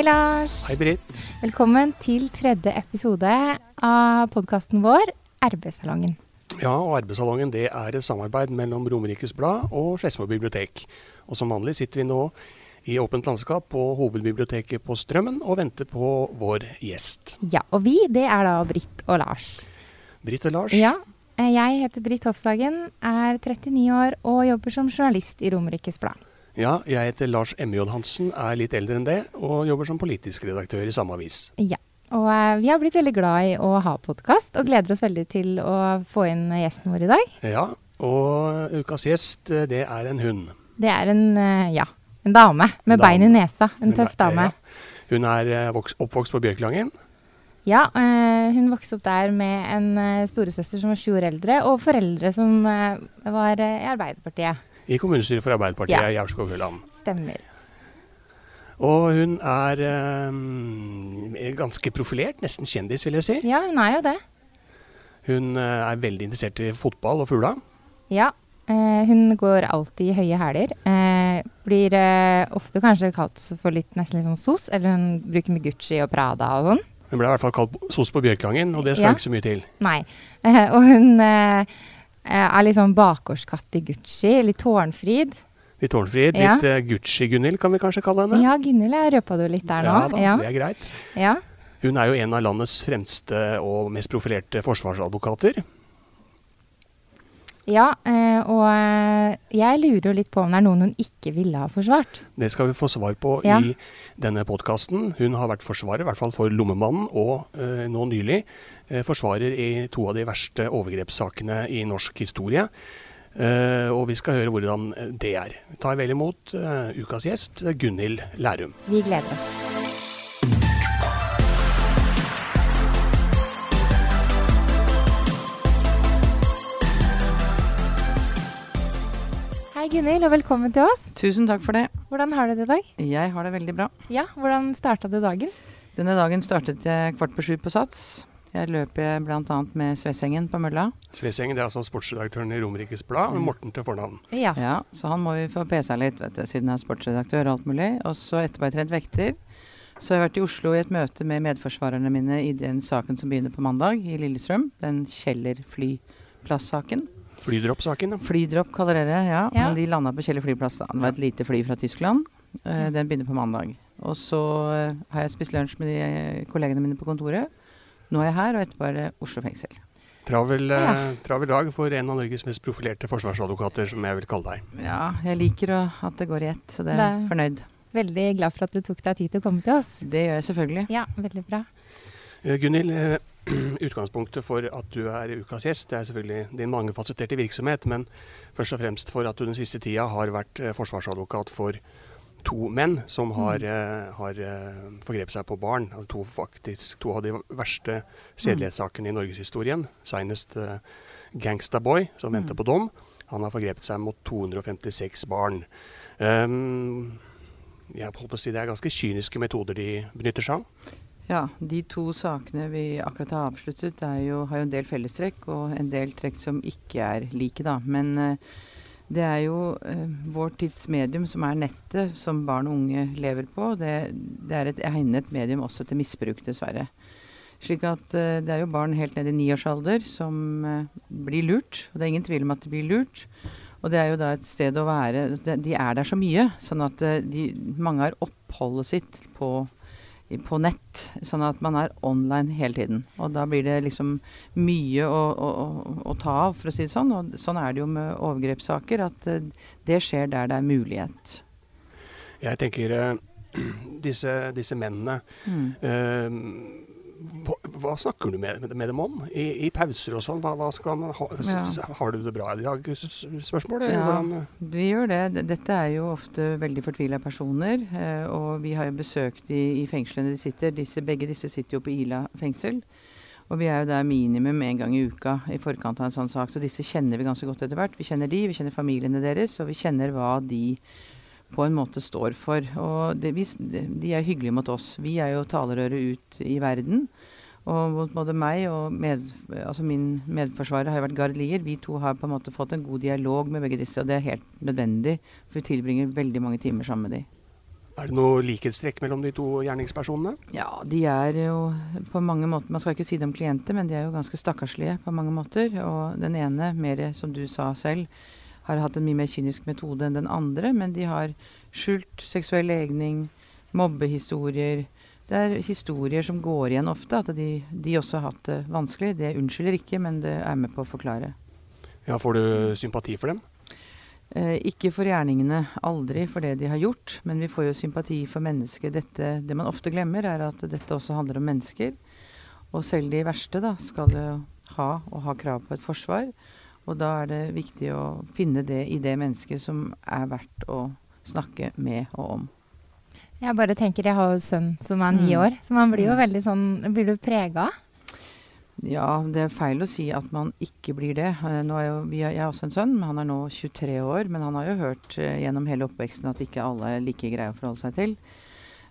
Hei, Lars. Hei, Britt. Velkommen til tredje episode av podkasten vår, RB-salongen. Ja, og Arbeidssalongen det er et samarbeid mellom Romerikes Blad og Skedsmo bibliotek. Og som vanlig sitter vi nå i åpent landskap på hovedbiblioteket på Strømmen og venter på vår gjest. Ja, og vi, det er da Britt og Lars. Britt og Lars. Ja, eh, jeg heter Britt Hofshagen, er 39 år og jobber som journalist i Romerikes Blad. Ja, jeg heter Lars M.J. Hansen, er litt eldre enn det, og jobber som politisk redaktør i samme avis. Ja, og eh, vi har blitt veldig glad i å ha podkast, og gleder oss veldig til å få inn gjesten vår i dag. Ja, og ukas gjest, eh, det er en hund. Det er en, eh, ja, en dame med En bein i nesa. En tøff dame. Ja. Hun er oppvokst på Bjørklangen. Ja, hun vokste opp der med en storesøster som var sju år eldre, og foreldre som var i Arbeiderpartiet. I kommunestyret for Arbeiderpartiet Ja. i Aurskog-Høland. Stemmer. Og hun er eh, ganske profilert, nesten kjendis vil jeg si. Ja, hun er jo det. Hun eh, er veldig interessert i fotball og fugla. Ja. eh, hun går alltid i høye hæler. Eh, blir eh, ofte kanskje kalt for litt nesten litt sånn sos, eller hun bruker mye Gucci og Prada og sånn. Hun ble i hvert fall kalt sos på Bjørklangen, og det skal Ja. ikke så mye til. Nei. Eh, og hun eh, er litt sånn bakgårdskatt i Gucci. Litt tårnfrid. Litt tårnfrid, Ja. litt uh, Gucci-Gunhild kan vi kanskje kalle henne. Ja, Gunhild, røpa du litt der nå. Ja da, Ja, det er greit. ja. Hun er jo en av landets fremste og mest profilerte forsvarsadvokater. Ja, eh, og eh, jeg lurer jo litt på om det er noen hun ikke ville ha forsvart. Det skal vi få svar på Ja. i denne podkasten. Hun har vært forsvarer, i hvert fall for Lommemannen, og eh, nå nylig forsvarer i to av de verste overgrepssakene i norsk historie. Og vi skal høre hvordan det er. Vi tar vel imot ukas gjest, Gunhild Lærum. Vi gleder oss. Gunhild, og velkommen til oss. Tusen takk for det. Hvordan har du det i dag? Jeg har det veldig bra. Ja, Hvordan starta du dagen? Denne dagen startet jeg kvart på sju på Sats. Jeg løp bl.a. med Svesengen på mølla. Svesengen det er altså sportsredaktøren i Romerikes Blad, med Morten til fornavn. Ja. Ja, Så han må vi få pesa litt, vet du, siden jeg er sportsredaktør og alt mulig. Og så etterpå har jeg trent vekter. Så har jeg vært i Oslo i et møte med medforsvarerne mine i den saken som begynner på mandag, i Lillestrøm. Den Kjeller flyplass-saken. Flydropp-saken, ja. Flydropp kaller dere ja. Ja. Men de landa på Kjeller flyplass. da. Det var et lite fly fra Tyskland. Uh, den begynner på mandag. Og så eh, har jeg spist lunsj med de eh, kollegene mine på kontoret. Nå er jeg her, og etterpå er det Oslo fengsel. Travel, Ja. travel dag for en av Norges mest profilerte forsvarsadvokater, som jeg vil kalle deg. Ja, jeg liker å, at det går i ett, så det er fornøyd. Veldig glad for at du tok deg tid til å komme til oss. Det gjør jeg selvfølgelig. Ja, veldig bra. Eh, Gunhild, eh, utgangspunktet for at du er ukas gjest, det er selvfølgelig din mangefasetterte virksomhet, men først og fremst for at du den siste tida har vært eh, forsvarsadvokat for to menn som har, eh, har forgrepet seg på barn. Altså to, faktisk, to av de verste sedelighetssakene i norgeshistorien. Senest uh, Gangsta Boy, som venter på dom. Han har forgrepet seg mot 256 barn. Um, jeg holdt på å si Det er ganske kyniske metoder de benytter seg av. Ja, de to sakene vi akkurat har avsluttet, jo, har jo en del fellestrekk og en del trekk som ikke er like, da. Men eh, det er jo eh, vår tids medium, som er nettet, som barn og unge lever på. Det, det er et egnet medium også til misbruk, dessverre. Slik at eh, det er jo barn helt ned i niårsalder som eh, blir lurt. Og det er ingen tvil om at de blir lurt. Og det er jo da et sted å være de, er der så mye, sånn at eh, de, mange har oppholdet sitt på på nett, sånn at man er online hele tiden. Og da blir det liksom mye å, å, å, ta av, for å si det sånn. Og sånn er det jo med overgrepssaker, at eh, det skjer der det er mulighet. Jeg tenker eh, disse, disse mennene Mm. eh, hva, hva snakker du med, med dem om i, i pauser og sånn? Hva, hva man ha, Ja. Har du det bra i dag? Spørsmål? Ja, hvordan, eh? vi gjør det. Dette er jo ofte veldig fortvila personer. eh, Og vi har jo besøkt de i fengslene de sitter. Disse, begge disse sitter jo på Ila fengsel. Og vi er jo der minimum én gang i uka i forkant av en sånn sak. Så disse kjenner vi ganske godt etter hvert. Vi kjenner de, vi kjenner familiene deres, og vi kjenner hva de på en måte står for. Og det, vi, de er hyggelige mot oss. Vi er jo talerøret ut i verden. Og mot både meg og med, altså min medforsvarer har jo vært Gard Lier. Vi to har på en måte fått en god dialog med begge disse, og det er helt nødvendig. For vi tilbringer veldig mange timer sammen med de. Er det noe likhetstrekk mellom de to gjerningspersonene? Ja, de er jo på mange måter Man skal ikke si det om klienter, men de er jo ganske stakkarslige på mange måter. Og den ene, mer som du sa selv, har hatt en mye mer kynisk metode enn den andre. Men de har skjult seksuell legning, mobbehistorier. Det er historier som går igjen ofte. At de, de også har hatt det vanskelig. Det unnskylder ikke, men det er med på å forklare. Ja, Får du sympati for dem? Eh, ikke for gjerningene, aldri for det de har gjort, men vi får jo sympati for mennesker. Dette, det man ofte glemmer, er at dette også handler om mennesker. Og selv de verste da, skal jo ha og ha krav på et forsvar. Og da er det viktig å finne det i det mennesket som er verdt å snakke med og om. Jeg bare tenker, jeg har jo en sønn som er ni Mm. år, så man blir jo Mm. veldig sånn Blir du prega? Ja, det er feil å si at man ikke blir det. Eh, er jo, jeg har også en sønn, han er nå 23 år. Men han har jo hørt eh, gjennom hele oppveksten at ikke alle er like greie å forholde seg til.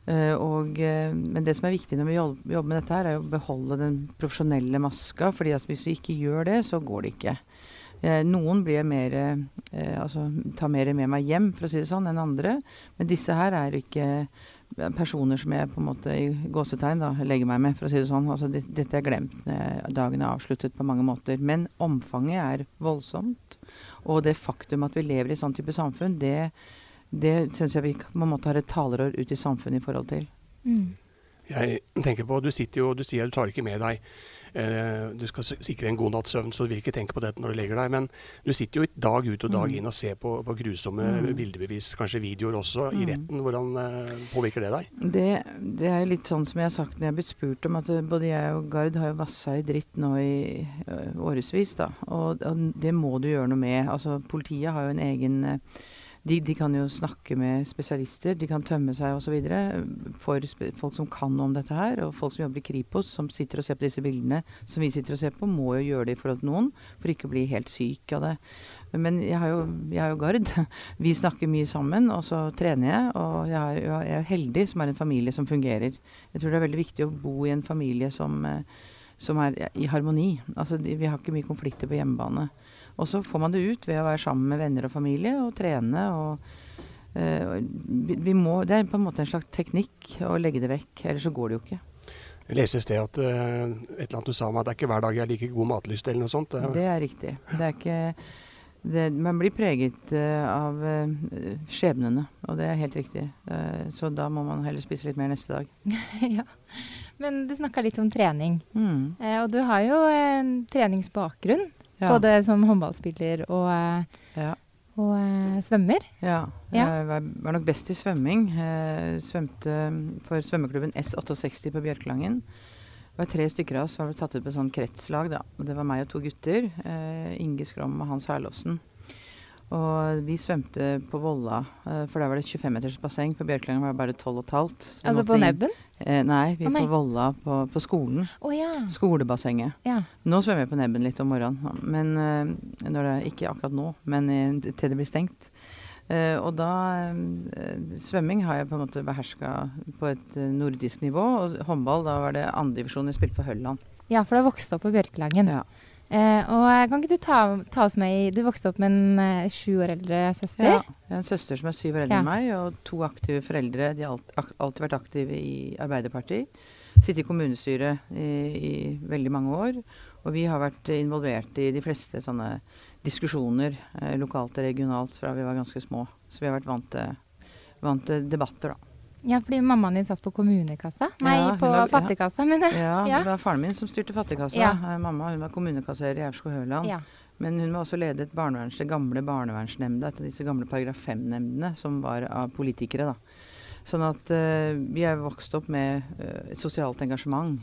Eh, og, men det som er viktig når vi jobber med dette, her, er å beholde den profesjonelle maska. fordi at hvis vi ikke gjør det, så går det ikke. Eh, noen blir mer, eh, altså, tar mer med meg hjem, for å si det sånn, enn andre. Men disse her er ikke personer som jeg på en måte i gåsetegn da, legger meg med, for å si det sånn. Altså, det, dette er glemt når dagen er avsluttet på mange måter. Men omfanget er voldsomt. Og det faktum at vi lever i sånn type samfunn, det, det syns jeg vi på en måte har et talerør ut i samfunnet i forhold til. Mm. Jeg tenker på, Du sitter jo, og du sier du tar ikke med deg eh, Du skal sikre en god natts søvn, så du vil ikke tenke på dette når du legger deg. Men du sitter jo dag ut og dag Mm. inn og ser på, på grusomme Mm. bildebevis, kanskje videoer også, i Mm. retten. Hvordan eh, påvirker det deg? Det, det er litt sånn som jeg har sagt når jeg har blitt spurt om at eh, både jeg og Gard har jo vassa i dritt nå i årevis, da. Og, og det må du gjøre noe med. Altså, politiet har jo en egen eh, de, de kan jo snakke med spesialister, de kan tømme seg osv. For spe- folk som kan noe om dette her, og folk som jobber i Kripos, som sitter og ser på disse bildene som vi sitter og ser på, må jo gjøre det i forhold til noen, for ikke å bli helt syk av det. Men jeg har jo, jeg har jo Gard. Vi snakker mye sammen, og så trener jeg. Og jeg, har, jeg er heldig som har en familie som fungerer. Jeg tror det er veldig viktig å bo i en familie som, eh, som er i harmoni. Altså, vi har ikke mye konflikter på hjemmebane. Og så får man det ut ved å være sammen med venner og familie og trene. og uh, vi, vi må, Det er på en måte en slags teknikk å legge det vekk, ellers så går det jo ikke. Jeg leste i sted at uh, et eller annet du sa om at det er ikke hver dag jeg har like god matlyst, eller noe sånt. Det- Det er riktig. Det er ikke det, Man blir preget uh, av eh, skjebnene, og det er helt riktig. Eh, så da må man heller spise litt mer neste dag. ja. Men du snakka litt om trening. Mm. Eh, og du har jo en treningsbakgrunn, Ja. både som håndballspiller og, eh, Ja. og uh, svømmer. Ja, jeg var, var nok best i svømming. Jeg svømte for svømmeklubben S68 på Bjørklangen. Det var tre stykker av oss som var tatt ut på sånn kretslag. da. Det var meg og to gutter. Eh, Inge Skrom og Hans Herlovsen. Og vi svømte på Volla, eh, for der var det 25 meters basseng. På Bjørklangen var det bare 12,5. Altså på nebben? Eh, nei, vi nei. på Volla på, på skolen. Å ja. Skolebassenget. ja. Nå svømmer jeg på nebben litt om morgenen, men eh, når det, ikke akkurat nå, men eh, til det blir stengt. Eh, og da eh, Svømming har jeg på en måte beherska på et nordisk nivå. Og håndball, da var det andredivisjon jeg spilte for Hølland. Ja, for du har vokst opp på Bjørkelangen. Ja. Eh, og eh, kan ikke du ta, ta oss med i Du vokste opp med en eh, sju år eldre søster? Ja. Jeg har en søster som er syv år eldre Ja. enn meg, og to aktive foreldre. De har alt, ak alltid vært aktive i Arbeiderpartiet. Sittet i kommunestyret i, i veldig mange år. Og vi har vært involvert i de fleste sånne diskusjoner eh, lokalt og regionalt fra vi var ganske små. Så vi har vært vant til, vant til debatter, da. Ja, fordi mammaen din satt på kommunekassa? Nei, Ja, på var- fattigkassa, men Ja, Ja. det var faren min som styrte fattigkassa. Ja. Eh, Mamma hun var kommunekasserer i Aurskog-Høland. ja. Men hun var også ledet barneverns, det gamle barnevernsnemnda, et av disse gamle paragraf 5-nemndene som var av politikere. da. Sånn at eh, vi er vokst opp med eh, et sosialt engasjement.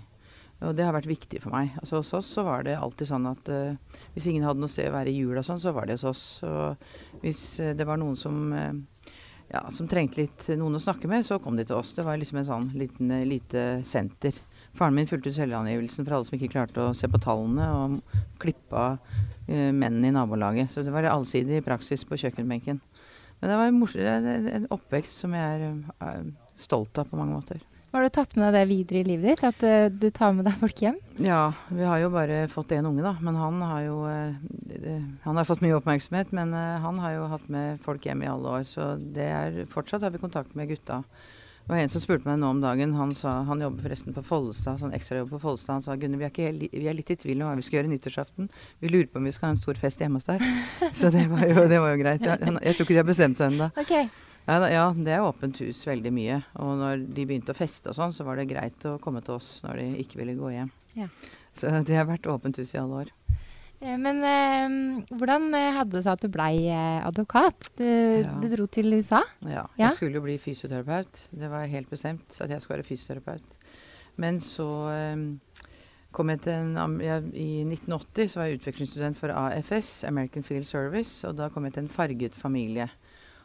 Og det har vært viktig for meg. Altså Hos oss så var det alltid sånn at uh, hvis ingen hadde noe sted å være i jula, sånn, så var det hos oss. Og hvis det var noen som, ja, som trengte litt noen å snakke med, så kom de til oss. Det var liksom en sånn liten, lite senter. Faren min fulgte selvangivelsen for alle som ikke klarte å se på tallene, og klippa mennene i nabolaget. Så det var allsidig praksis på kjøkkenbenken. Men det var en, en oppvekst som jeg er stolt av på mange måter. Har du tatt med deg det videre i livet ditt? At uh, du tar med deg folk hjem? Ja, vi har jo bare fått én unge, da. Men han har jo uh, Han har fått mye oppmerksomhet, men uh, han har jo hatt med folk hjem i alle år. Så det er fortsatt har vi kontakt med gutta. Det var en som spurte meg nå om dagen. Han, sa, han jobber forresten på Follestad, sånn ekstrajobb på Follestad. Han sa Gunne, vi, er vi er litt i tvil om hva vi skal gjøre nyttårsaften. Vi lurer på om vi skal ha en stor fest hjemme hos deg. Så det var jo, det var jo greit. Jeg, jeg, tror ikke de har bestemt seg ennå. Okay. Ja, ja, det er åpent hus veldig mye. Og når de begynte å feste og sånn, så var det greit å komme til oss når de ikke ville gå hjem. Ja. Så det har vært åpent hus i alle år. Eh, men eh, hvordan eh, hadde det seg at du blei eh, advokat? Du, ja. du, dro til USA? Ja, ja, jeg skulle jo bli fysioterapeut. Det var helt bestemt at jeg skulle være fysioterapeut. Men så eh, kom jeg til en, jeg, I 1980 så var jeg utvekslingsstudent for AFS, American Field Service. Og da kom jeg til en farget familie.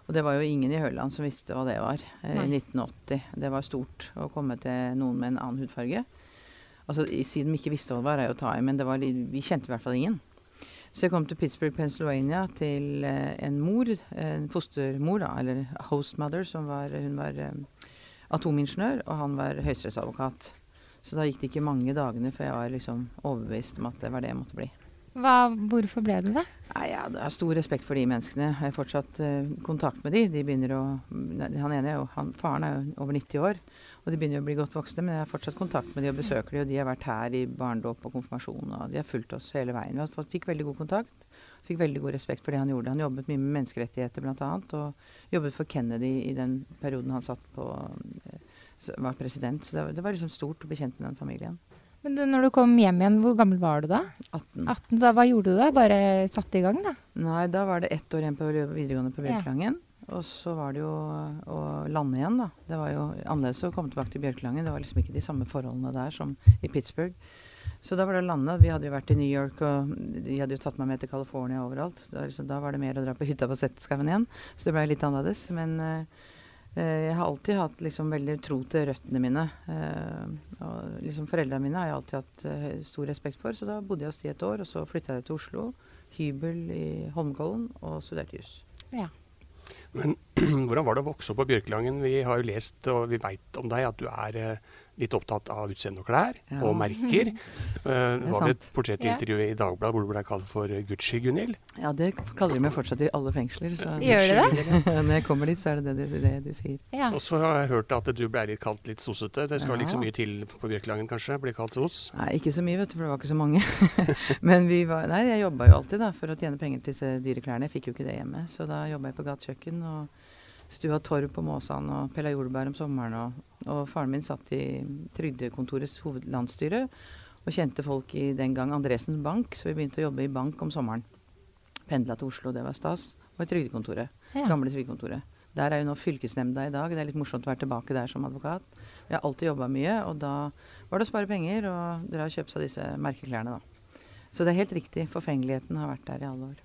Og det var jo ingen i Høland som visste hva det var eh, i 1980. Det var stort å komme til noen med en annen hudfarge. Altså, Siden vi ikke visste hva det var, er jo å ta i, men var, vi kjente i hvert fall ingen. Så jeg kom til Pittsburgh, Pennsylvania, til eh, en mor, en fostermor, da, eller hostmother, som var, hun var eh, atomingeniør, og han var høyesterettsadvokat. Så da gikk det ikke mange dagene før jeg var liksom overbevist om at det var det jeg måtte bli. Hva, hvorfor ble det det? Nei, ja, det er stor respekt for de menneskene. Jeg har fortsatt uh, kontakt med de. de begynner å, han ene han, Faren er jo over 90 år, og de begynner å bli godt voksne. Men jeg har fortsatt kontakt med de og besøker de, og de har vært her i barndåp og konfirmasjon. og De har fulgt oss hele veien. Vi fått, fikk veldig god kontakt. Fikk veldig god respekt for det han gjorde. Han jobbet mye med menneskerettigheter bl.a. Og jobbet for Kennedy i den perioden han på, uh, var president. Så det, det var liksom stort å bli kjent med den familien. Men du, når du kom hjem igjen, hvor gammel var du da? 18. 18 så hva gjorde du da? Bare satte i gang, da? Nei, da var det ett år igjen på videregående på Bjørklangen. Ja. Og så var det jo å lande igjen, da. Det var jo annerledes å komme tilbake til Bjørklangen. Det var liksom ikke de samme forholdene der som i Pittsburgh. Så da var det å lande. Vi hadde jo vært i New York, og de hadde jo tatt meg med til California overalt. Da, liksom, da var det mer å dra på hytta på Setteskauen igjen. Så det ble litt annerledes. Men uh, jeg har alltid hatt liksom veldig tro til røttene mine. Uh, og liksom Foreldrene mine har jeg alltid hatt uh, stor respekt for, så da bodde jeg hos de et år. Og så flytta jeg til Oslo, hybel i Holmenkollen, og studerte jus. Ja. Men hvordan var det å vokse opp på Bjørkelangen? Vi har jo lest og vi veit om deg at du er litt opptatt av utseende og klær ja. og merker. Uh, det var vel et portrettintervju i Dagbladet hvor du ble kalt for Gucci, Gunhild? Ja, det kaller de meg fortsatt i alle fengsler. Så. Gjør de det? Når jeg kommer dit, så er det det de, det de sier. Ja. Og så har jeg hørt at du ble litt kalt litt sossete. Det skal ja. ikke så mye til på Bjørkelangen, kanskje? Bli kalt sos? Nei, ikke så mye, vet du, for det var ikke så mange. Men vi var Nei, jeg jobba jo alltid da, for å tjene penger til disse dyre klærne. Jeg fikk jo ikke det hjemme, så da jobba jeg på gatekjøkken. og stua torv på Måsan og pella jordbær om sommeren. Og, og, faren min satt i Trygdekontorets hovedlandsstyre og kjente folk i den gang Andresen Bank, så vi begynte å jobbe i bank om sommeren. Pendla til Oslo, det var stas. Og i Trygdekontoret. Ja. Gamle Trygdekontoret. Der er jo nå fylkesnemnda i dag. Det er litt morsomt å være tilbake der som advokat. Vi har alltid jobba mye, og da var det å spare penger og dra og kjøpe seg disse merkeklærne, da. Så det er helt riktig. Forfengeligheten har vært der i alle år.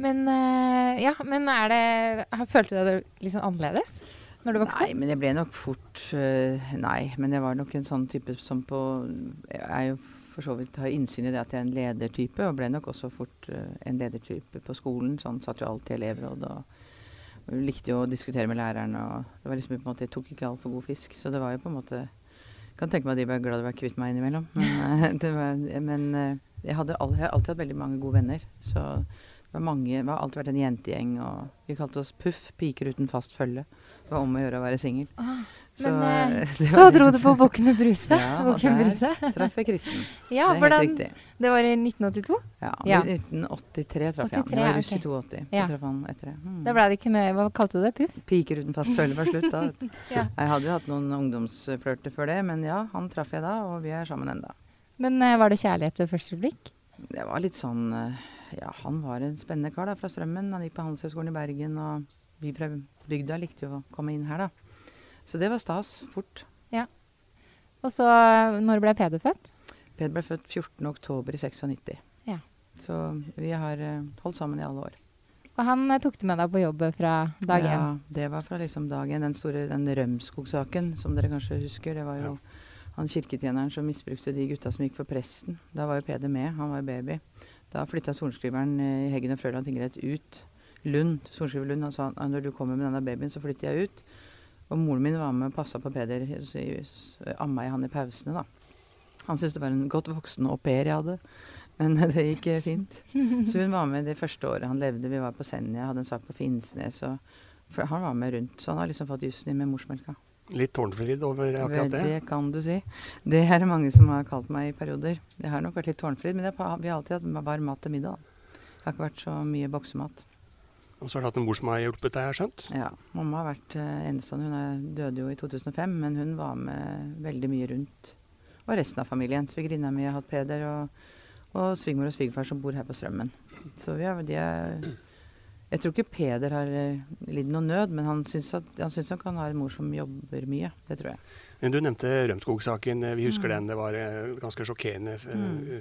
Men, uh, ja, men er det Følte du deg liksom annerledes når du vokste Nei, men jeg ble nok fort uh, Nei, men jeg var nok en sånn type som på Jeg er jo for så vidt har innsyn i det at jeg er en ledertype, og ble nok også fort uh, en ledertype på skolen. Sånn satt jo alltid i elevråd og, og likte jo å diskutere med læreren. og det var liksom på en måte, Jeg tok ikke altfor god fisk, så det var jo på en måte kan tenke meg at de var glad å være kvitt meg innimellom. Men, var, men jeg, hadde, jeg, har alltid hatt veldig mange gode venner. Så det var mange, vi har alltid vært en jentegjeng, og vi kalte oss Puff, piker uten fast følge. Det var om å gjøre å være singel. Ah, så, men eh, så dro du på Bukken og Bruse? Ja, der traff jeg Kristen. Ja, det er hvordan, helt riktig. Det var i 1982? Ja, ja. 1983 traff jeg ham. Det var russ i 82. Ja. traff han etter det. Mm. Da ble det ikke med Hva kalte du det? Puff? Piker uten fast følge var slutt da. ja. Jeg hadde jo hatt noen ungdomsflørter før det, men ja, han traff jeg da, og vi er sammen enda. Men uh, var det kjærlighet ved første blikk? Det var litt sånn uh, ja, han var en spennende kar da, fra Strømmen. Han gikk på Handelshøyskolen i Bergen, og vi fra bygda likte jo å komme inn her, da. Så det var stas. Fort. Ja. Og så, når ble Peder født? Peder ble født 14.10. i 96. Ja. Så vi har eh, holdt sammen i alle år. Og han eh, tok du med deg på jobb fra dag én? Ja, det var fra liksom dag én. Den store den Rømskog-saken, som dere kanskje husker. Det var jo han kirketjeneren som misbrukte de gutta som gikk for presten. Da var jo Peder med, han var jo baby. Da flytta sorenskriveren i Heggen og Frøland tingrett ut. Lund, sorenskriver Lund, han sa at når du kommer med denne babyen, så flytter jeg ut. Og moren min var med og passa på Peder, amma jeg han i pausene, da. Han syntes det var en godt voksen au pair jeg hadde. Men det gikk eh, fint. Så hun var med det første året han levde. Vi var på Senja, hadde en sak på Finnsnes. Og han var med rundt. Så han har liksom fått jussen i med morsmelka. Litt tårnfrid over akkurat det? Det kan du si. Det er det mange som har kalt meg i perioder. Jeg har nok vært litt tårnfrid, men har, vi har alltid hatt varm mat til middag. Det har ikke vært så mye boksemat. Og så har du hatt en mor som har hjulpet deg, har skjønt? Ja. Mamma har vært uh, enestående. Hun er, døde jo i 2005, men hun var med veldig mye rundt. Og resten av familien. Svigerinna mi har hatt Peder, og, og svigermor og svigerfar som bor her på Strømmen. Så vi har, de er jeg tror ikke Peder har uh, lidd noe nød, men han syns, at, han syns han har en mor som jobber mye. Det tror jeg. Men Du nevnte Rømskog-saken. Vi husker mm. den. Det var uh, ganske sjokkerende. Mm.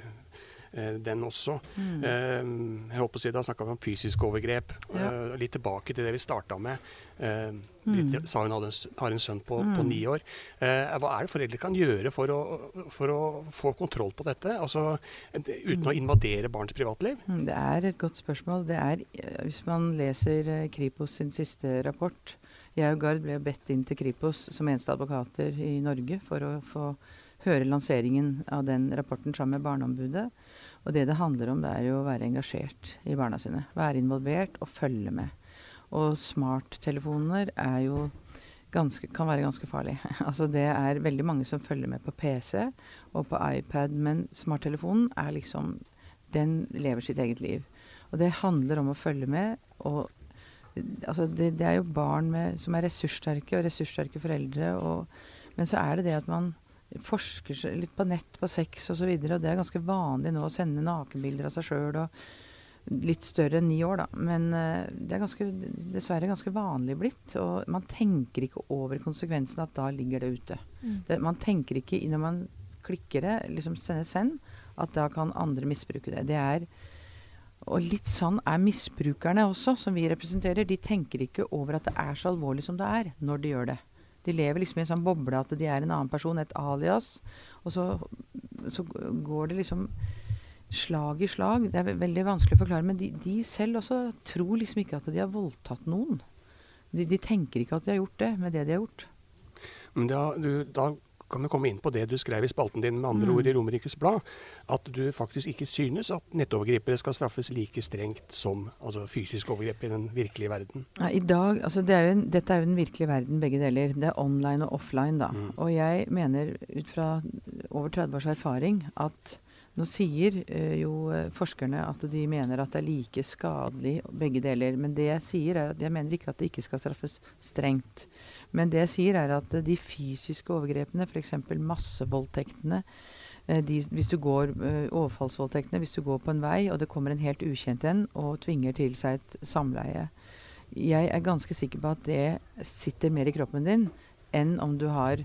Eh, den også. Mm. Eh, jeg håper å si Da snakka vi om fysisk overgrep. Ja. Eh, litt tilbake til det vi starta med. Litt, mm. sa hun en, har en sønn på, mm. på ni år. hva er det foreldre kan gjøre for å, for å få kontroll på dette? Altså, uten å invadere barns privatliv? Mm, det er et godt spørsmål. Det er, hvis man leser Kripos sin siste rapport Jeg og Gard ble bedt inn til Kripos som eneste advokater i Norge for å få høre lanseringen av den rapporten sammen med Barneombudet. Og det det handler om, det er jo å være engasjert i barna sine. Være involvert og følge med. Og smarttelefoner er jo ganske, kan være ganske farlig. altså det er veldig mange som følger med på PC og på iPad, men smarttelefonen er liksom Den lever sitt eget liv. Og det handler om å følge med. og altså det, det, er jo barn med, som er ressurssterke, og ressurssterke foreldre. Og, men så er det det at man forsker litt på nett på sex osv. Og, så videre, og det er ganske vanlig nå å sende nakenbilder av seg sjøl. Litt større enn ni år, da. Men uh, det er ganske, dessverre ganske vanlig blitt. Og man tenker ikke over konsekvensen at da ligger det ute. Mm. Det, man tenker ikke når man klikker det, liksom sender send, at da kan andre misbruke det. Det er og litt sånn er misbrukerne også, som vi representerer. De tenker ikke over at det er så alvorlig som det er, når de gjør det. De lever liksom i en sånn boble at de er en annen person, et alias. Og så, så går det liksom slag i slag. Det er veldig vanskelig å forklare, men de, de selv også tror liksom ikke at de har voldtatt noen. De, de, tenker ikke at de har gjort det med det de har gjort. Men da, du, da kan vi komme inn på det du skrev i spalten din, med andre mm. ord i Romerikes Blad. At du faktisk ikke synes at nettovergripere skal straffes like strengt som altså, fysisk overgrep i den virkelige verden. Ja, i dag, altså det er en, Dette er jo den virkelige verden, begge deler. Det er online og offline, da. Mm. Og jeg mener ut fra over 30 års erfaring at nå sier uh, jo uh, forskerne at de mener at det er like skadelig begge deler. Men det jeg sier er at jeg mener ikke at det ikke skal straffes strengt. Men det jeg sier, er at de fysiske overgrepene, f.eks. massevoldtektene, eh, de, hvis du går, uh, overfallsvoldtektene, hvis du går på en vei, og det kommer en helt ukjent en og tvinger til seg et samleie Jeg er ganske sikker på at det sitter mer i kroppen din enn om du har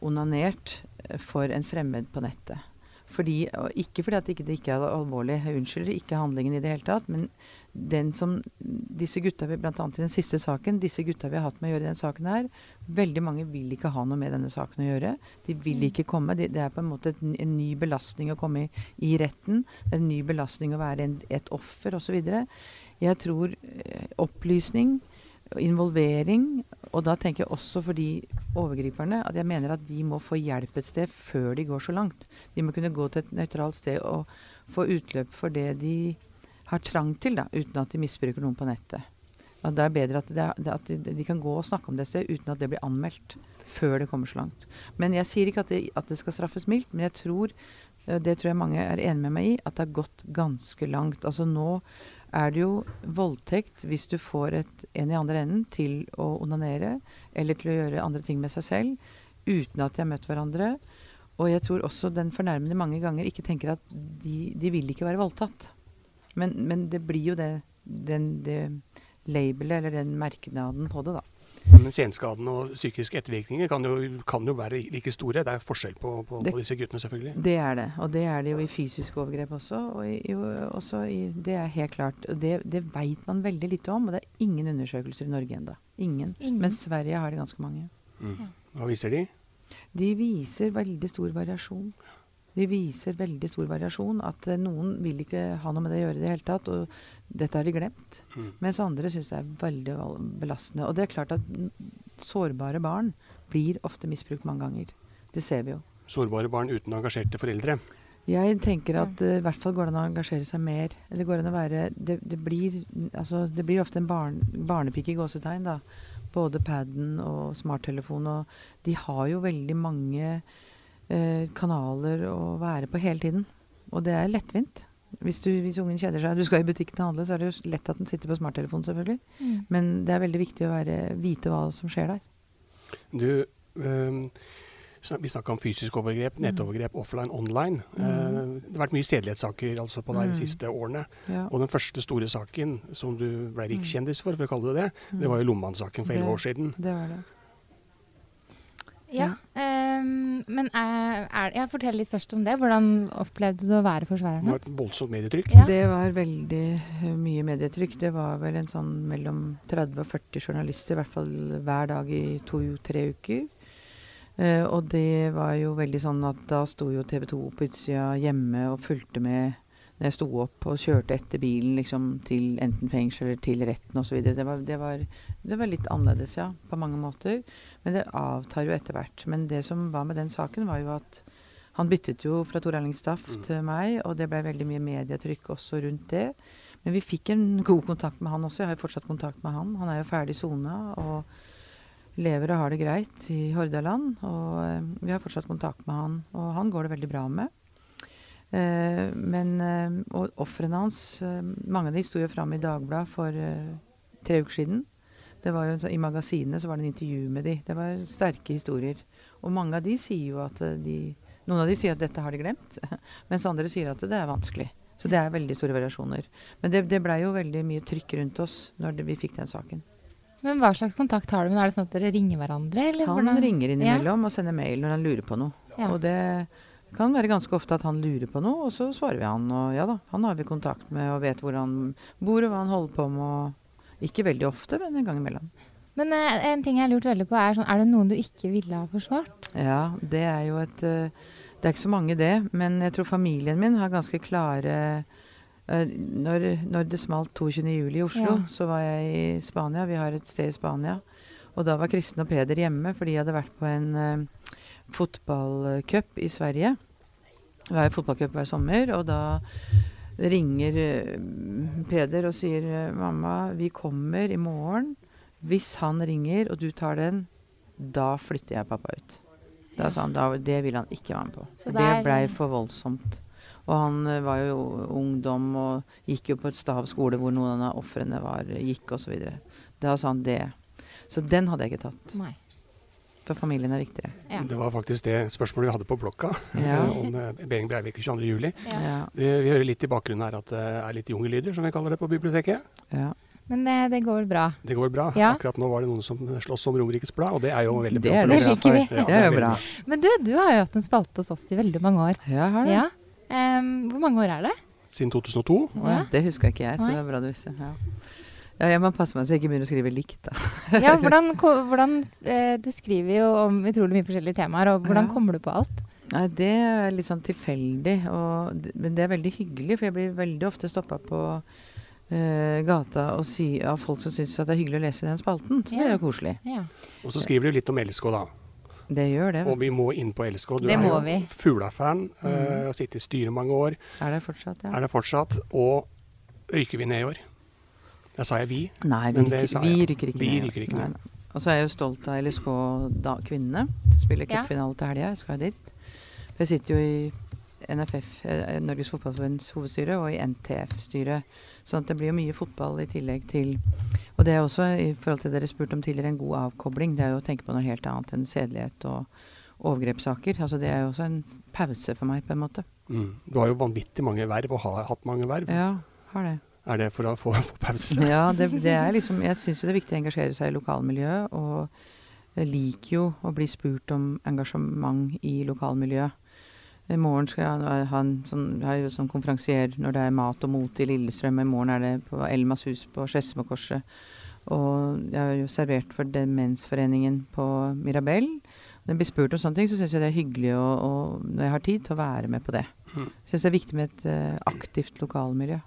onanert eh, for en fremmed på nettet. Fordi, ikke fordi at det ikke, det ikke er alvorlig, jeg unnskylder ikke handlingen i det hele tatt, men den som disse gutta vi, annet i den siste saken, disse gutta vi har hatt med å gjøre i denne saken her, veldig mange vil ikke ha noe med denne saken å gjøre. De vil mm. ikke komme. Det, det er på en måte et, en ny belastning å komme i, i retten. Det er en ny belastning å være en, et offer osv. Jeg tror eh, opplysning, involvering, og da tenker jeg også for de overgriperne at jeg mener at de må få hjelp et sted før de går så langt. De må kunne gå til et nøytralt sted og få utløp for det de har trang til, da, uten at de misbruker noen på nettet. Og det er bedre at, det, at de, kan gå og snakke om det sted uten at det blir anmeldt før det kommer så langt. Men jeg sier ikke at det, at det skal straffes mildt, men jeg tror, eh, det tror jeg mange er enig med meg i, at det har gått ganske langt. Altså nå er det jo voldtekt hvis du får et, en i andre enden til å onanere eller til å gjøre andre ting med seg selv uten at de har møtt hverandre. Og jeg tror også den fornærmede mange ganger ikke tenker at de, de vil ikke være voldtatt. Men, men, det blir jo det, den, det labelet, eller den merknaden på det, da. Men senskadene og psykiske ettervirkninger kan jo, kan jo være like store. Det er forskjell på, på, Det- på disse guttene, selvfølgelig. Det er det. Og det er det jo i fysiske overgrep også. Og i, jo, også i, det er helt klart. Og det, det veit man veldig lite om, og det er ingen undersøkelser i Norge ennå. Ingen. Ingen. Men Sverige har det ganske mange. Mm. Hva viser de? De viser veldig stor variasjon. De viser veldig stor variasjon. At eh, noen vil ikke ha noe med det å gjøre i det hele tatt. Og dette har de glemt. Mm. Mens andre syns det er veldig belastende. Og det er klart at sårbare barn blir ofte misbrukt mange ganger. Det ser vi jo. Sårbare barn uten engasjerte foreldre. Jeg tenker at eh, i hvert fall går det an å engasjere seg mer. Eller går det an å være Det, det, blir, altså, det blir ofte en barn, barnepike i gåsetegn, da. Både paden og smarttelefon. Og de har jo veldig mange kanaler å være på hele tiden. Og det er lettvint. Hvis, du, hvis ungen kjeder seg, du skal i butikken og handle, så er det jo lett at den sitter på smarttelefonen, selvfølgelig. Mm. Men det er veldig viktig å være, vite hva som skjer der. Du, øhm, vi snakka om fysisk overgrep, nettovergrep, offline, online. Mm. Eh, det har vært mye sedelighetssaker altså, på deg Mm. de siste årene. Ja. Og den første store saken som du ble rikskjendis for, for å kalle det det, det var jo Lomman-saken for elleve år siden. Det var det. Ja. Um, men er, er, jeg fortell litt først om det. Hvordan opplevde du å være forsvareren Det var et voldsomt medietrykk. Ja. Det var veldig eh, mye medietrykk. Det var vel en sånn mellom 30 og 40 journalister, i hvert fall hver dag i to-tre uker. Uh, og det var jo veldig sånn at da sto jo TV 2 på utsida hjemme og fulgte med når jeg sto opp og kjørte etter bilen liksom til enten fengsel eller til retten osv. Det, var- det, var- det var litt annerledes, ja, på mange måter. Men det avtar jo etter hvert. Men det som var med den saken, var jo at han byttet jo fra Tor Erling Staff til meg, og det ble veldig mye medietrykk også rundt det. Men vi fikk en god kontakt med han også. Jeg har jo fortsatt kontakt med han. Han er jo ferdig sona og lever og har det greit i Hordaland. Og eh, vi har fortsatt kontakt med han, og han går det veldig bra med. Eh, men eh, Og ofrene hans, eh, mange av de sto jo fram i Dagbladet for tre uker siden. Det var jo I magasinet så var det en intervju med de. Det var sterke historier. Og mange av de sier jo at de Noen av de sier at dette har de glemt, mens andre sier at det er vanskelig. Så det er veldig store variasjoner. Men det, det blei jo veldig mye trykk rundt oss når det, vi fikk den saken. Men hva slags kontakt har du med Er det sånn at dere ringer hverandre? Eller Han ringer innimellom og sender mail når han lurer på noe. Ja. Og det kan være ganske ofte at han lurer på noe, og så svarer vi han. Og ja da, han har vi kontakt med og vet hvor han bor og hva han holder på med. Ikke veldig ofte, men en gang imellom. Men eh, en ting jeg har lurt veldig på, er sånn Er det noen du ikke ville ha forsvart? Ja, det er jo et uh, Det er ikke så mange, det. Men jeg tror familien min har ganske klare uh, når, når det smalt 22.07. i Oslo, Ja. så var jeg i Spania. Vi har et sted i Spania. Og da var Kristen og Peder hjemme, for de hadde vært på en uh, fotballcup i Sverige. Var fotballcup hver sommer, og da ringer eh, Peder og sier 'Mamma, vi kommer i morgen. Hvis han ringer, og du tar den, da flytter jeg pappa ut'. Da sa han da, det ville han ikke være med på. For det blei for voldsomt. Og han eh, var jo ungdom og gikk jo på et stav skole hvor noen av ofrene var, gikk osv. Da sa han det. Så den hadde jeg ikke tatt. Nei. For familien er viktigere. Ja. Det var faktisk det spørsmålet vi hadde på blokka Ja. om eh, Behring Breivik 22.07. Ja. Vi, Vi hører litt i bakgrunnen her at det er litt jungellyder, som vi kaller det på biblioteket. ja. Men det, det går vel bra. Det går bra. Ja. Akkurat nå var det noen som sloss om Romerikes Blad, og det er jo veldig bra. er det liker vi. Ja, Det er jo bra. Men du, du har jo hatt en spalte hos oss i veldig mange år. Ja, har det. Ja. Um, hvor mange år er det? Siden 2002. Ja, det huska ikke jeg, så det er bra du husker. Ja. Ja, jeg må passe meg så jeg ikke begynner å skrive likt, da. Ja, hvordan, hvordan eh, Du skriver jo om utrolig mye forskjellige temaer, og hvordan Ja. kommer du på alt? Nei, det er litt sånn tilfeldig, og, men det er veldig hyggelig, for jeg blir veldig ofte stoppa på eh, gata og si, av folk som syns det er hyggelig å lese den spalten. Så det er jo koselig. Ja. Og så skriver du litt om LSK, da. Det gjør det. Og vi må inn på LSK. Du Det er jo. Fugla-fan. Mm. Uh, Sittet i styret mange år. Er det fortsatt, ja? Er det fortsatt. Og ryker vi ned i år? Da sa jeg vi. Nei, vi Men det rykker, sa vi rykker ikke Vi ned. rykker ikke ned. Og så er jeg jo stolt av LSK da, kvinnene. Spiller Ja. cupfinale til helga. Jeg skal dit. For jeg sitter jo i NFF, eh, Norges Fotballforbunds hovedstyre, og i NTF-styret. Sånn at det blir jo mye fotball i tillegg til Og det er også, i forhold til det dere spurte om tidligere, en god avkobling. Det er jo å tenke på noe helt annet enn sedelighet og overgrepssaker. Altså det er jo også en pause for meg, på en måte. Mm. Du har jo vanvittig mange verv, og har hatt mange verv. Ja, har det. Er det for å få, få pause? Ja, det, det er liksom Jeg syns jo det er viktig å engasjere seg i lokalmiljøet, og jeg liker jo å bli spurt om engasjement i lokalmiljøet. I morgen skal jeg ha en sånn, jeg sånn konferansier når det er mat og mote i Lillestrøm. I morgen er det på Elmas hus på Skedsmokorset. Og jeg har jo servert for Demensforeningen på Mirabel. Når jeg blir spurt om sånne ting, så syns jeg det er hyggelig å, å, når jeg har tid, til å være med på det. Mm. Jeg syns det er viktig med et uh, aktivt lokalmiljø.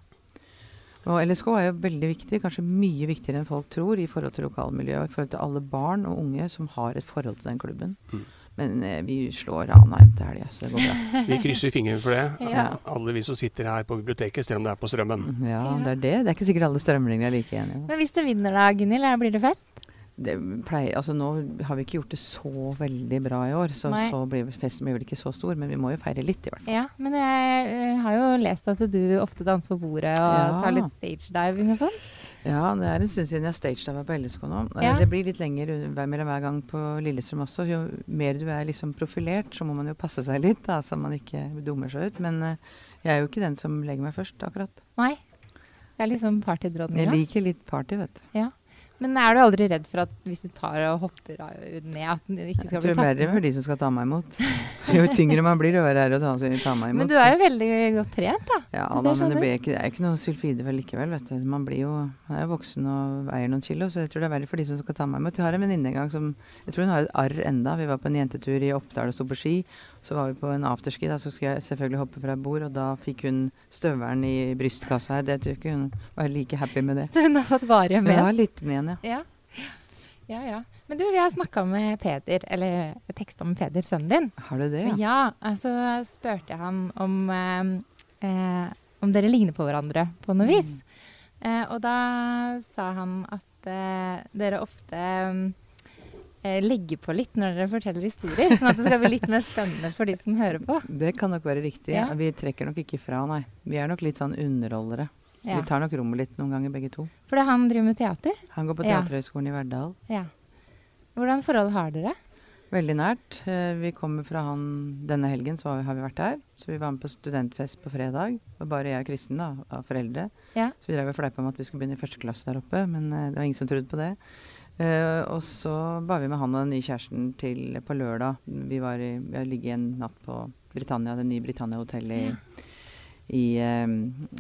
Og LSK er jo veldig viktig, kanskje mye viktigere enn folk tror, i forhold til lokalmiljøet og i forhold til alle barn og unge som har et forhold til den klubben. Mm. Men eh, vi slår Ranheim til helga, så det går bra. Vi krysser fingrene for det. Ja. Alle vi som sitter her på biblioteket, selv om det er på strømmen. Ja, det er det. Det er ikke sikkert alle strømlinger er like enige. Men hvis du vinner da, Gunhild, blir det fest? Det pleier, altså Nå har vi ikke gjort det så veldig bra i år, så, så blir festen blir vel ikke så stor. Men vi må jo feire litt, i hvert fall. Ja, men jeg eh, har jo lest at du ofte danser på bordet og Ja. tar litt stage diving og sånn. Ja, det er en stund siden jeg stagediva på LSK nå. Eh, Ja. Det blir litt lenger hver, mellom hver gang på Lillestrøm også. Jo mer du er liksom profilert, så må man jo passe seg litt, da, så man ikke dummer seg ut. Men eh, jeg er jo ikke den som legger meg først, akkurat. Nei. Det er liksom Jeg liker litt party, vet du. Men er du aldri redd for at hvis du tar og hopper ned, at den ikke Jeg skal tror bli det er tatt verre for de som skal ta meg imot. Jo tyngre man blir, jo verre er det å ta, ta meg imot. Men du er jo veldig godt trent, da. Ja da, men sånn det, blir ikke, det er ikke noe sulfide vel likevel, vet du. Man blir jo, man er jo voksen og veier noen kilo, så jeg tror det er verre for de som skal ta meg imot. Jeg har en venninne en gang som Jeg tror hun har et arr enda. Vi var på en jentetur i Oppdal og sto på ski. Så var vi på en afterski, da, så skulle jeg selvfølgelig hoppe fra bord, og da fikk hun støvelen i brystkassa her. Det tror jeg ikke hun var like happy med det. Så hun har fått varige Men Ja, litt henne, ja. Ja. ja, ja. Men du, vi har snakka med Peder, eller teksta med Peder, sønnen din. Har du det, ja? Ja, altså spurte jeg han om eh, eh, om dere ligner på hverandre på noe vis. Eh, og da sa han at eh, dere ofte eh, legger på litt når dere forteller historier, sånn at det skal bli litt mer spennende for de som hører på. Det kan nok være riktig. Ja. Vi trekker nok ikke fra, nei. Vi er nok litt sånn underholdere. Ja. Vi tar nok rommet litt noen ganger, begge to. Fordi han driver med teater. Han går på Ja. I Verdal. Ja. Hvordan forhold har dere? Veldig nært. Eh, Vi kommer fra han denne helgen, så har vi vært der. Så vi var med på studentfest på fredag. Og bare jeg og Kristin, da, av foreldre. Ja. Så vi drev og fleipa om at vi skulle begynne i første klasse der oppe, men eh, det var ingen som trodde på det. Eh, og så var vi med han og den nye kjæresten til på lørdag. Vi var i, vi har ligget en natt på Britannia, det nye Britannia-hotellet i, i, eh,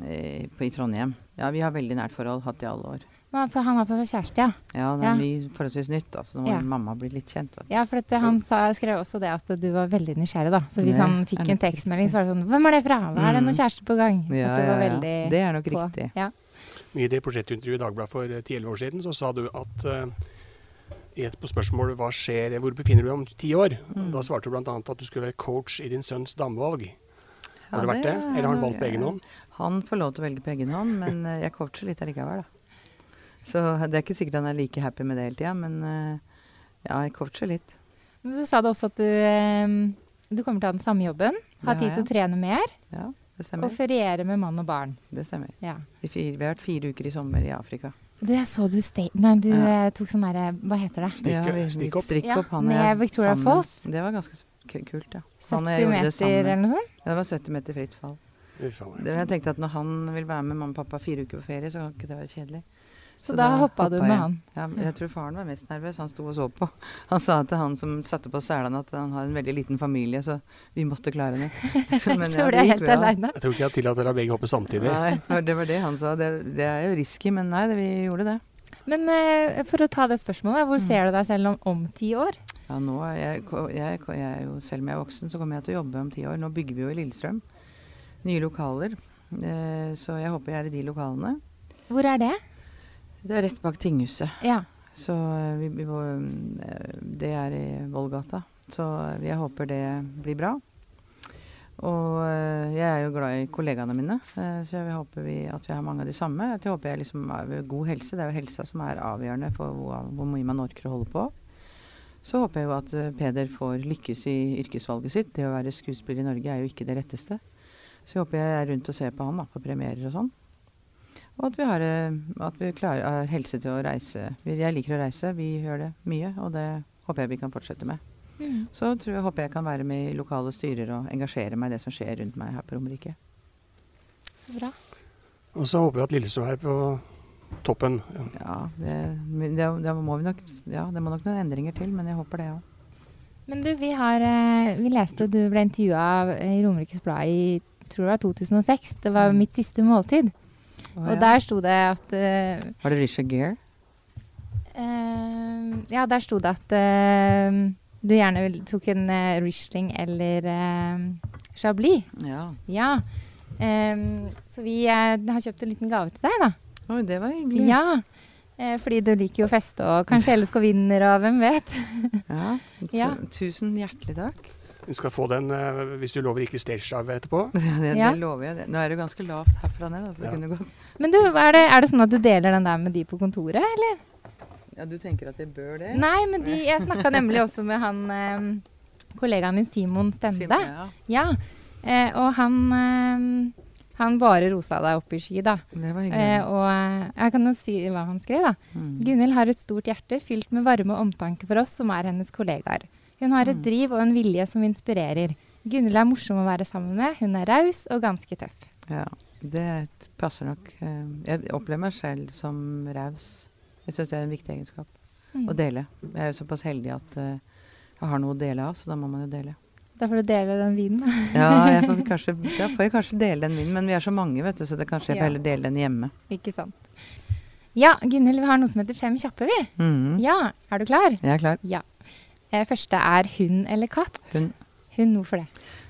eh, på, i Trondheim. Ja, vi har veldig nært forhold, hatt i alle år. Ja, For han har fått seg kjæreste, ja. Ja, det Ja. er mye forholdsvis nytt. Altså, nå må Ja. mamma bli litt kjent. Ja, for at han sa, skrev også det at du var veldig nysgjerrig, da. Så hvis Ja, han fikk en tekstmelding, så var det sånn Hvem er det fra? Hva er det noen Mm. kjæreste på gang? Ja, var ja, ja. veldig Det er nok på. riktig. Ja. I det portrettintervjuet i Dagbladet for eh, 10-11 år siden, så sa du at eh, i et på spørsmål hva skjer, hvor befinner du deg om ti år? Mm. Da svarte du bl.a. at du skulle være coach i din sønns damevalg. Har Ja, du vært det, eller har han valgt på egen hånd? Han får lov til å velge på egen hånd, men eh, jeg coacher litt allikevel, da. Så det er ikke sikkert han er like happy med det hele tida, men eh, ja, jeg coacher litt. Men så sa du også at du, eh, du kommer til å ha den samme jobben, ha har tid til å trene mer Ja, og stemmer. feriere med mann og barn. Det stemmer. Ja. Vi, fir, vi har vært fire uker i sommer i Afrika. Du, jeg så du Nei, du Ja. eh, tok sånn derre Hva heter det? Snikk- Ja, stikk opp. Strikk Ja, opp, han med Victoria sammen. Falls. Det var ganske kult, ja. 70 Han og jeg gjorde det meter eller noe sånt? Ja, det var 70 meter fritt fall. Det, jeg tenkte at når han vil være med mamma og pappa fire uker på ferie, så kan ikke det være kjedelig. Så da hoppa du med han? Ja, jeg tror faren var mest nervøs. Han sto og så på. Han sa til han som satte på selene at han har en veldig liten familie, så vi måtte klare det. Så, men Så ble det jeg gikk helt aleine. Jeg tror ikke jeg tillater deg begge hoppe samtidig. Nei, det var det han sa. Det, det er jo risky, men nei, det, vi gjorde det. Men uh, for å ta det spørsmålet, hvor Mm. ser du deg selv om, om ti år? Ja, nå er jeg, jeg, jeg er jo, Selv om jeg er voksen, så kommer jeg til å jobbe om ti år. Nå bygger vi jo i Lillestrøm. Nye lokaler. Uh, så jeg håper jeg er i de lokalene. Hvor er det? Det er rett bak tinghuset. Ja. Så eh, vi, vi, eh, det er i Vollgata. Så eh, jeg håper det blir bra. Og jeg er jo glad i kollegaene mine, så jeg håper vi, at vi har mange av de samme. At jeg håper jeg liksom har god helse. Det er jo helsa som er avgjørende for hvor, hvor mye man orker å holde på. Så håper jeg jo at Peder får lykkes i yrkesvalget sitt. Det å være skuespiller i Norge er jo ikke det letteste. Så jeg håper jeg er rundt og ser på han da, på premierer og sånn. Og at vi, har, eh, at vi klarer, har helse til å reise. Jeg liker å reise, vi gjør det mye, og det håper jeg vi kan fortsette med. Mm. Så tror jeg, håper jeg kan være med i lokale styrer og engasjere meg i det som skjer rundt meg her på Romerike. Så bra. Og så håper vi at Lillestrøm er på toppen. Ja, det, det, det må vi nok Ja, det må nok noen endringer til, men jeg håper det òg. Men du, vi har eh, Vi leste du ble intervjua i Romerikes Blad i tror det var 2006. Det var mitt siste måltid. Og ja. der sto det at uh, Var det Richard Gere? Uh, Ja, der sto det at uh, du gjerne vil- tok en uh, Riesling eller Chablis. Ja. Ja. Um, så vi har kjøpt en liten gave til deg, da. Oi, det var hyggelig. Ja. Eh, fordi du liker jo å feste, og kanskje LSK vinner, og hvem vet. Ja. Ja. Tusen hjertelig takk. Du skal få den hvis du lover ikke stagedive etterpå. Det, Ja. det lover jeg. Nå er det ganske lavt herfra ned. Altså, det Ja. kunne gått. Men du, er det, er det sånn at du deler den der med de på kontoret, eller? Ja, du tenker at jeg bør det? Nei, men de, jeg snakka nemlig også med han eh, kollegaen din Simon Stende. Simon, ja. Ja. Eh, og han eh, han bare rosa deg opp i sky, da. Det var hyggelig. Eh, og eh, jeg kan jo si hva han skrev, da. Mm. Gunhild har et stort hjerte fylt med varme og omtanke for oss som er hennes kollegaer. Hun har et Mm. driv og en vilje som inspirerer. Gunhild er morsom å være sammen med, hun er raus og ganske tøff. Ja, det er passer nok. eh, Jeg opplever meg selv som raus. Jeg syns det er en viktig egenskap Mm. å dele. Jeg er jo såpass heldig at eh, jeg har noe å dele av, så da må man jo dele. Da får du dele den vinen, da. Ja, får kanskje, da får jeg kanskje dele den vinen, men vi er så mange, vet du, så det kanskje jeg får heller dele den hjemme. Ikke sant. Ja, Gunhild, vi har noe som heter Fem kjappe, vi. Mm. Ja, er du klar? Jeg er klar. Ja. Eh, første er hund eller katt? Hund. Hun, hvorfor det?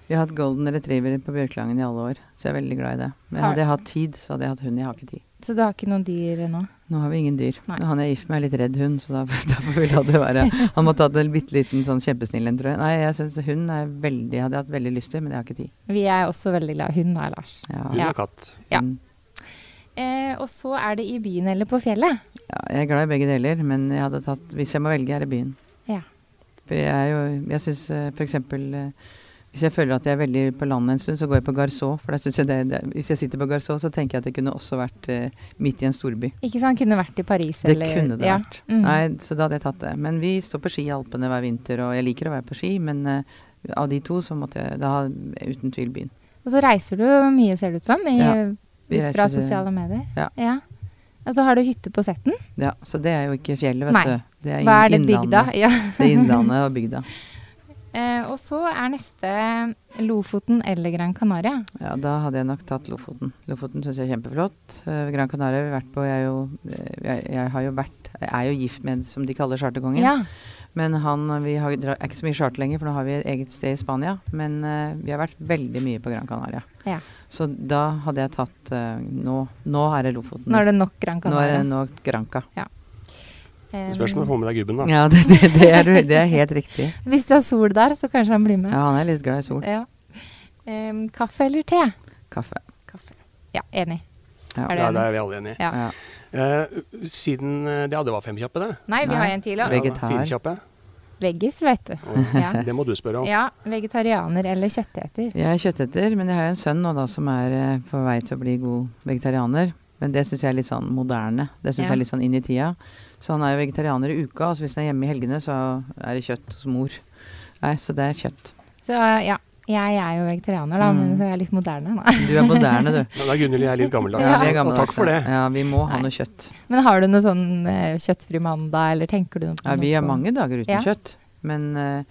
Vi har hatt golden retriever på Bjørklangen i alle år, så jeg er veldig glad i det. Men hadde jeg hatt tid, så hadde jeg hatt hund. Jeg har ikke tid. Så du har ikke noen dyr nå? Nå har vi ingen dyr. Nei. Han jeg er gift med, er litt redd hund, så da, da ville vi la det være. Han måtte hatt en bitte liten sånn kjempesnill en, tror jeg. Nei, jeg syns hund er veldig Jeg hatt veldig lyst til, men jeg har ikke tid. Vi er også veldig glad i hund, da, Lars. Ja. Hund og katt. Ja. Mm. Eh, og så er det i byen eller på fjellet. ja, jeg er glad i begge deler, men jeg hadde tatt Hvis jeg må velge, er det byen. Ja. For jeg er jo Jeg syns f.eks. Hvis jeg føler at jeg er veldig på landet en stund, så går jeg på Garceau. For jeg det, det, hvis jeg sitter på Garceau, så tenker jeg at det kunne også vært eh, midt i en storby. Ikke sant? Kunne vært i Paris eller Det kunne det ja. vært. Mm. Nei, så da hadde jeg tatt det. Men vi står på ski i Alpene hver vinter, og jeg liker å være på ski, men eh, av de to så måtte jeg da uten tvil byen. Og så reiser du mye, ser det ut som, i, Ja, ut fra sosiale medier. ja. ja. Og så har du hytte på Setten. Ja, så det er jo ikke fjellet, vet Nei. du. Det er Hva er det, bygda? Ja. Det er innlandet og bygda. Eh, og så er neste Lofoten eller Gran Canaria. Ja, da hadde jeg nok tatt Lofoten. Lofoten syns jeg er kjempeflott. Eh, Gran Canaria har vi vært på. Jeg jo, eh, jeg, jeg har jo vært Jeg er jo gift med som de kaller charterkongen. Ja. Men han vi har, er ikke så mye charter lenger, for nå har vi et eget sted i Spania. Men eh, vi har vært veldig mye på Gran Canaria. Ja. Så da hadde jeg tatt eh, nå, nå er det Lofoten. Nå er det nok Gran Canaria. Nå er det nok Granca. Eh, Spørs om du får med deg gubben, da. Ja, det, det, det, er, det er helt riktig. Hvis det er sol der, så kanskje han blir med. Ja, han er litt glad i sol. Ja. Um, kaffe eller te? Kaffe. Kaffe. Ja, enig. Ja. Er du Ja, det er vi alle enige i. Ja. Ja. Eh, siden det Ja, det var fem kjappe, det. Nei, vi Nei. har en til. òg. Vegetar. Fire kjappe. Veggis, vet du. Ja. Det må du spørre om. ja, vegetarianer eller kjøtteter. Jeg er kjøtteter, men jeg har jo en sønn nå da som er eh, på vei til å bli god vegetarianer. Men det syns jeg er litt sånn moderne. Det syns Ja. jeg er litt sånn inn i tida. Så han er jo vegetarianer i uka, og så hvis han er hjemme i helgene, så er det kjøtt hos mor. Nei, så det er kjøtt. Så ja, jeg er jo vegetarianer, da, Mm. men så er jeg litt moderne, da. Du er moderne, du. Men da er Gunhild jeg jeg litt gammeldags. Ja, er Og takk for det. Ja, vi må ha Nei. noe kjøtt. Men har du noe sånn uh, kjøttfri mandag, eller tenker du noe på Ja, vi har mange dager uten Ja. kjøtt. Men uh,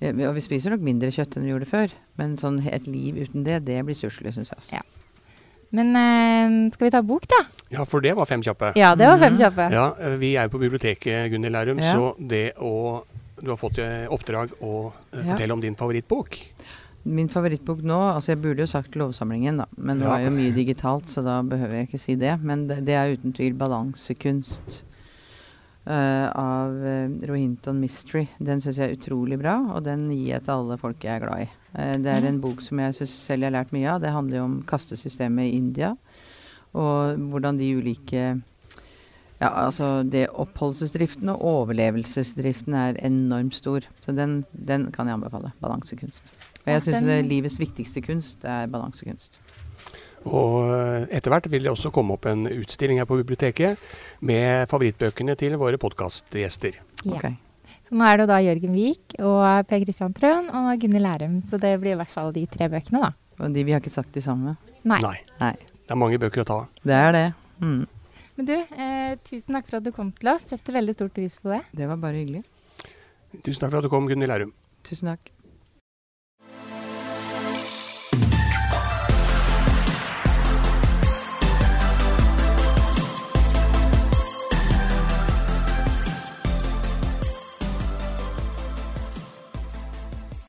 ja, vi- Og vi spiser nok mindre kjøtt enn vi gjorde før. Men sånn et liv uten det, det blir stusslig, syns jeg. Altså. Ja. Men eh, skal vi ta bok, da? Ja, for det var fem kjappe. Ja, det var fem Mhm. kjappe. Ja, eh, vi er jo på biblioteket, Gunhild Lærum, Ja. så det å Du har fått i oppdrag å fortelle Ja. om din favorittbok. Min favorittbok nå altså Jeg burde jo sagt Lovsamlingen, da. Men det Ja. var jo mye digitalt, så da behøver jeg ikke si det. Men det, det er uten tvil 'Balansekunst' eh, av uh, Rohinton Mystery. Den syns jeg er utrolig bra, og den gir jeg til alle folk jeg er glad i. Eh, det er en bok som jeg synes selv jeg har lært mye av. Det handler jo om kastesystemet i India, og hvordan de ulike ja, altså det Oppholdelsesdriften og overlevelsesdriften er enormt stor. Så den, den kan jeg anbefale. Balansekunst. Og jeg syns livets viktigste kunst er balansekunst. Og eh, etter hvert vil det også komme opp en utstilling her på biblioteket med favorittbøkene til våre podkastgjester. Ja. Så nå er det da Jørgen Wiik og Per Christian Trøen og Gunhild Lærum. Så det blir i hvert fall de tre bøkene, da. Og de vi har ikke sagt de samme. Nei. Nei. Nei. det er mange bøker å ta av. Det er det. Mm. Men du, eh, tusen takk for at du kom til oss. Setter veldig stor pris på det. Det var bare hyggelig. Tusen takk for at du kom, Gunhild Lærum. Tusen takk.